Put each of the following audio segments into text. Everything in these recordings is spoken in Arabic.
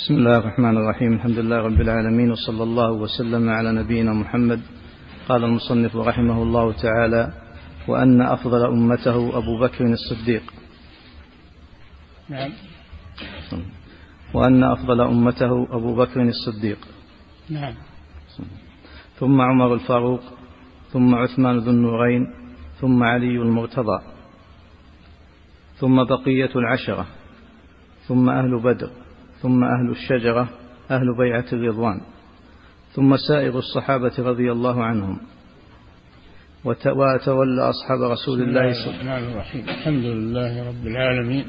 بسم الله الرحمن الرحيم. الحمد لله رب العالمين وصلى الله وسلم على نبينا محمد. قال المصنف رحمه الله تعالى وأن أفضل أمته أبو بكر الصديق. نعم. وأن أفضل أمته أبو بكر الصديق. نعم. ثم عمر الفاروق ثم عثمان ذو النورين ثم علي المرتضى ثم بقية العشرة ثم أهل بدر. ثم أهل الشجرة أهل بيعة الرضوان ثم سائر الصحابة رضي الله عنهم. وتولى أصحاب رسول الله صلى الله عليه وسلم الحمد لله رب العالمين.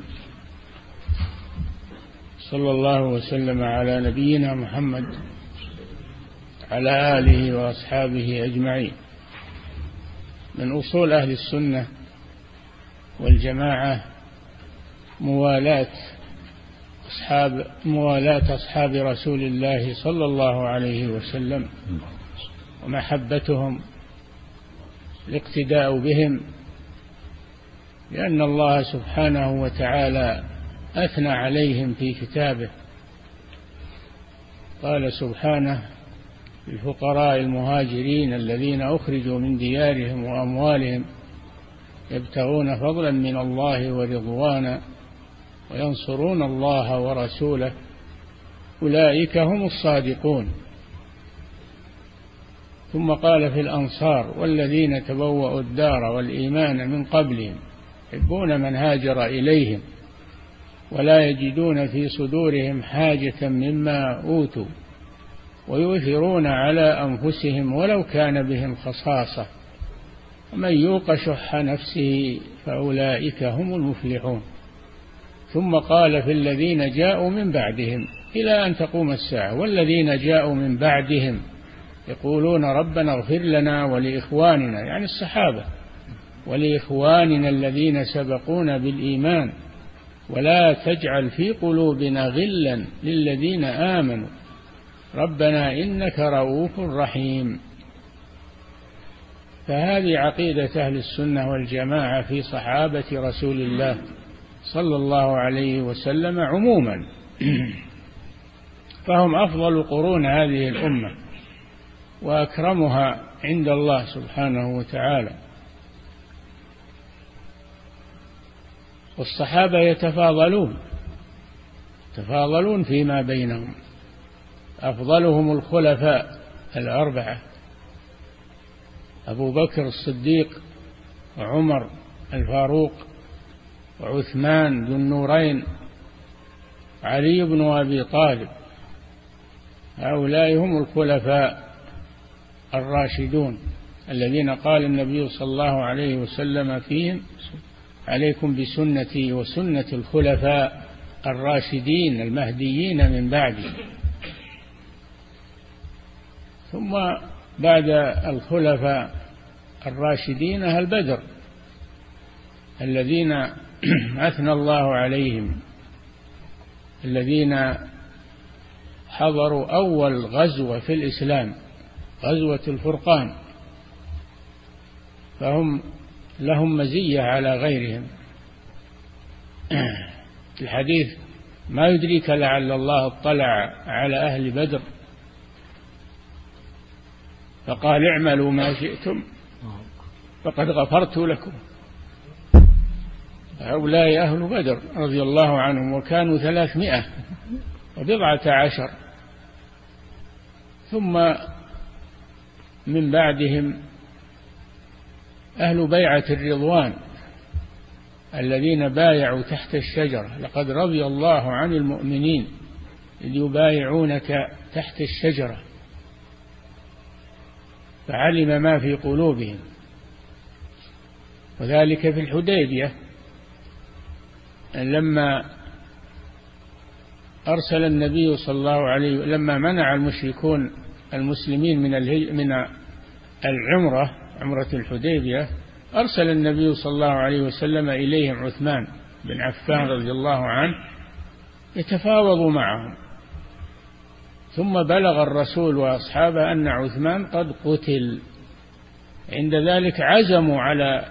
صلى الله وسلم على نبينا محمد على آله وأصحابه أجمعين. من أصول أهل السنة والجماعة موالاة أصحاب موالاة أصحاب رسول الله صلى الله عليه وسلم ومحبتهم الاقتداء بهم لأن الله سبحانه وتعالى أثنى عليهم في كتابه. قال سبحانه للفقراء المهاجرين الذين أخرجوا من ديارهم وأموالهم يبتغون فضلا من الله ورضوانا وينصرون الله ورسوله. أولئك هم الصادقون. ثم قال في الأنصار والذين تبوأوا الدار والإيمان من قبلهم يحبون من هاجر إليهم ولا يجدون في صدورهم حاجة مما أوتوا ويؤثرون على أنفسهم ولو كان بهم خصاصة. ومن يوق شح نفسه فأولئك هم المفلحون. ثم قال في الذين جاءوا من بعدهم إلى أن تقوم الساعة والذين جاءوا من بعدهم يقولون ربنا اغفر لنا ولإخواننا يعني الصحابة ولإخواننا الذين سبقونا بالإيمان ولا تجعل في قلوبنا غلا للذين آمنوا. ربنا إنك رؤوف رحيم. فهذه عقيدة أهل السنة والجماعة في صحابة رسول الله. صلى الله عليه وسلم عموما. فهم أفضل قرون هذه الأمة وأكرمها عند الله سبحانه وتعالى. والصحابة يتفاضلون يتفاضلون فيما بينهم. أفضلهم الخلفاء الأربعة أبو بكر الصديق وعمر الفاروق وعثمان ذو النورين علي بن أبي طالب هؤلاء هم الخلفاء الراشدون الذين قال النبي صلى الله عليه وسلم فيهم عليكم بسنتي وسنة الخلفاء الراشدين المهديين من بعدي. ثم بعد الخلفاء الراشدين أهل بدر الذين أثنى الله عليهم الذين حضروا أول غزوة في الإسلام غزوة الفرقان. فهم لهم مزية على غيرهم. الحديث ما يدريك لعل الله اطلع على أهل بدر؟ فقال اعملوا ما شئتم فقد غفرت لكم. هؤلاء أهل بدر رضي الله عنهم وكانوا ثلاثمائة وبضعة عشر. ثم من بعدهم أهل بيعة الرضوان الذين بايعوا تحت الشجرة. لقد رضي الله عن المؤمنين إذ يبايعونك تحت الشجرة. فعلم ما في قلوبهم. وذلك في الحديبية. لما أرسل النبي صلى الله عليه لما منع المشركون المسلمين من من العمرة عمرة الحديبية أرسل النبي صلى الله عليه وسلم إليهم عثمان بن عفان رضي الله عنه يتفاوض معهم. ثم بلغ الرسول وأصحابه أن عثمان قد قتل. عند ذلك عزموا على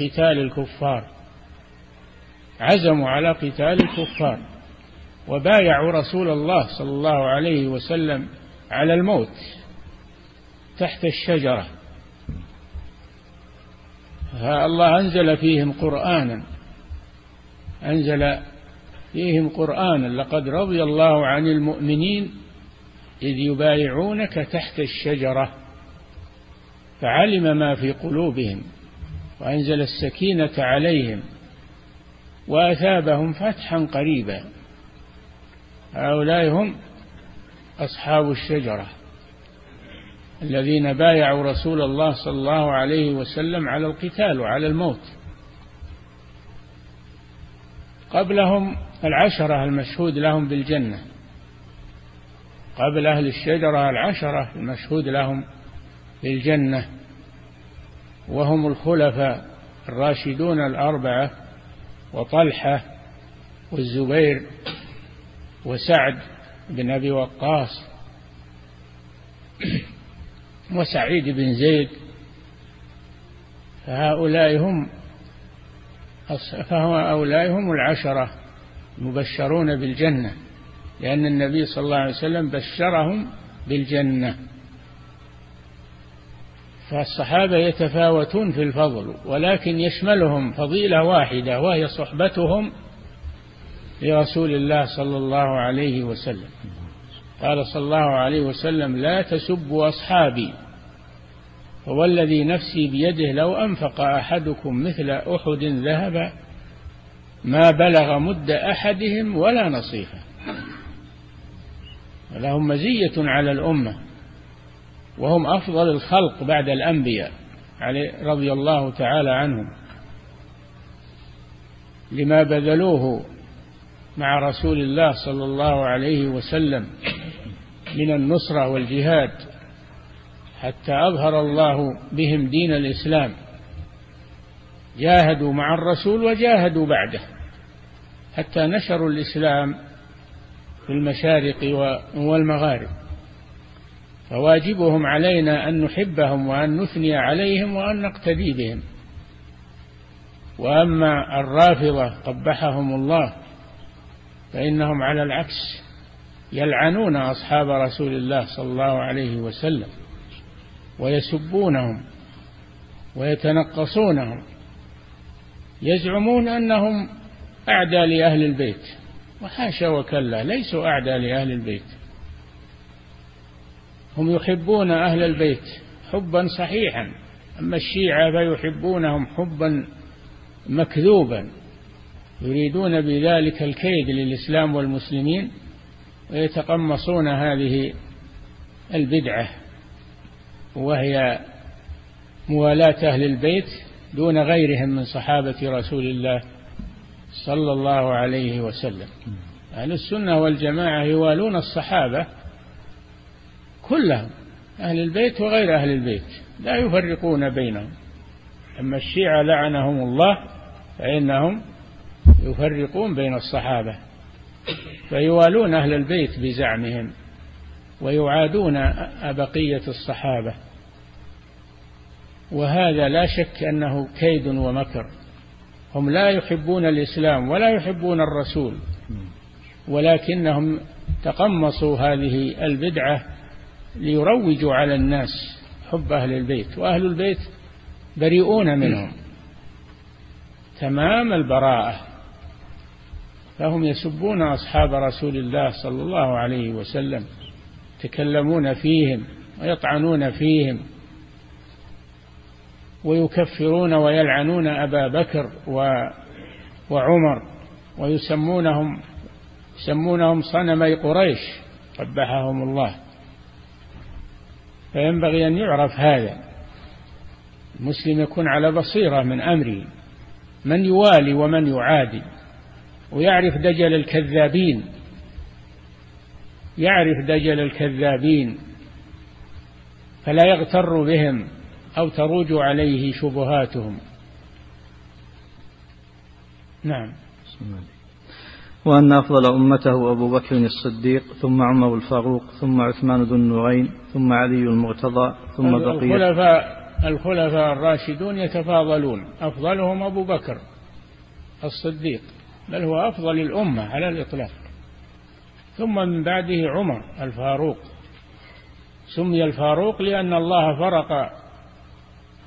قتال الكفار. عزموا على قتال الكفار وبايعوا رسول الله صلى الله عليه وسلم على الموت تحت الشجرة. الله أنزل فيهم قرآنا. أنزل فيهم قرآنا. لقد رضي الله عن المؤمنين إذ يبايعونك تحت الشجرة. فعلم ما في قلوبهم وأنزل السكينة عليهم. وأثابهم فتحا قريبا. هؤلاء هم أصحاب الشجرة الذين بايعوا رسول الله صلى الله عليه وسلم على القتال وعلى الموت. قبلهم العشرة المشهود لهم بالجنة. قبل أهل الشجرة العشرة المشهود لهم بالجنة. وهم الخلفاء الراشدون الأربعة وطلحة والزبير وسعد بن أبي وقاص وسعيد بن زيد فهؤلاء هم فهؤلاء هم العشرة المبشرون بالجنة لأن النبي صلى الله عليه وسلم بشرهم بالجنة. فالصحابة يتفاوتون في الفضل ولكن يشملهم فضيلة واحدة وهي صحبتهم لرسول الله صلى الله عليه وسلم. قال صلى الله عليه وسلم لا تسبوا أصحابي فوالذي نفسي بيده لو أنفق أحدكم مثل أحد ذهبا ما بلغ مد أحدهم ولا نصيفة. لهم مزية على الأمة. وهم أفضل الخلق بعد الأنبياء رضي الله تعالى عنهم. لما بذلوه مع رسول الله صلى الله عليه وسلم من النصرة والجهاد حتى أظهر الله بهم دين الإسلام جاهدوا مع الرسول وجاهدوا بعده حتى نشروا الإسلام في المشارق والمغارب. فواجبهم علينا أن نحبهم وأن نثني عليهم وأن نقتدي بهم. وأما الرافضة قبحهم الله فإنهم على العكس يلعنون أصحاب رسول الله صلى الله عليه وسلم ويسبونهم ويتنقصونهم يزعمون أنهم أعدى لأهل البيت. وحاشا وكلا ليسوا أعدى لأهل البيت. هم يحبون أهل البيت حبا صحيحا أما الشيعة فيحبونهم حبا مكذوبا يريدون بذلك الكيد للإسلام والمسلمين ويتقمصون هذه البدعة وهي موالاة أهل البيت دون غيرهم من صحابة رسول الله صلى الله عليه وسلم. أهل السنة والجماعة يوالون الصحابة كلهم أهل البيت وغير أهل البيت لا يفرقون بينهم. أما الشيعة لعنهم الله فإنهم يفرقون بين الصحابة فيوالون أهل البيت بزعمهم ويعادون بقية الصحابة. وهذا لا شك أنه كيد ومكر. هم لا يحبون الإسلام ولا يحبون الرسول ولكنهم تقمصوا هذه البدعة ليروجوا على الناس حب أهل البيت وأهل البيت بريئون منهم. تمام البراءة. فهم يسبون أصحاب رسول الله صلى الله عليه وسلم يتكلمون فيهم ويطعنون فيهم ويكفرون ويلعنون أبا بكر وعمر ويسمونهم يسمونهم صنمي قريش قبحهم الله. فينبغي أن يعرف هذا. المسلم يكون على بصيرة من أمره من يوالي ومن يعادي ويعرف دجل الكذابين. يعرف دجل الكذابين فلا يغتر بهم أو تروج عليه شبهاتهم. نعم. وأن أفضل أمته أبو بكر الصديق ثم عمر الفاروق ثم عثمان ذو النورين ثم علي المرتضى ثم بقية الخلفاء الخلفاء الراشدون يتفاضلون. أفضلهم أبو بكر الصديق بل هو أفضل الأمة على الإطلاق. ثم من بعده عمر الفاروق. سمي الفاروق لأن الله فرق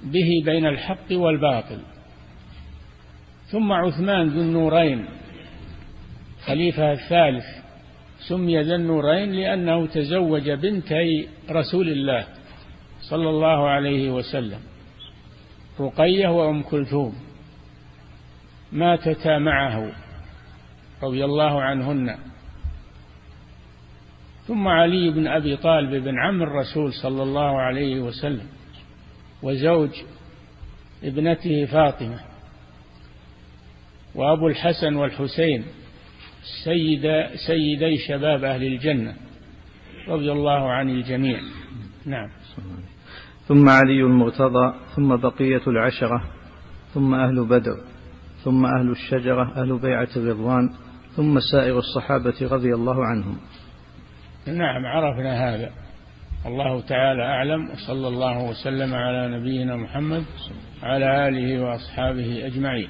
به بين الحق والباطل. ثم عثمان ذو النورين خليفة الثالث سمي ذا النورين لأنه تزوج بنتي رسول الله صلى الله عليه وسلم رقية وأم كلثوم ماتتا معه رضي الله عنهن. ثم علي بن أبي طالب بن عم الرسول صلى الله عليه وسلم وزوج ابنته فاطمة وأبو الحسن والحسين سيد سيدي شباب أهل الجنة رضي الله عن الجميع. نعم. ثم علي المرتضى ثم بقية العشرة ثم أهل بدر ثم أهل الشجرة أهل بيعة الرضوان ثم سائر الصحابة رضي الله عنهم. نعم عرفنا هذا. الله تعالى أعلم وصلى الله وسلم على نبينا محمد على آله وأصحابه أجمعين.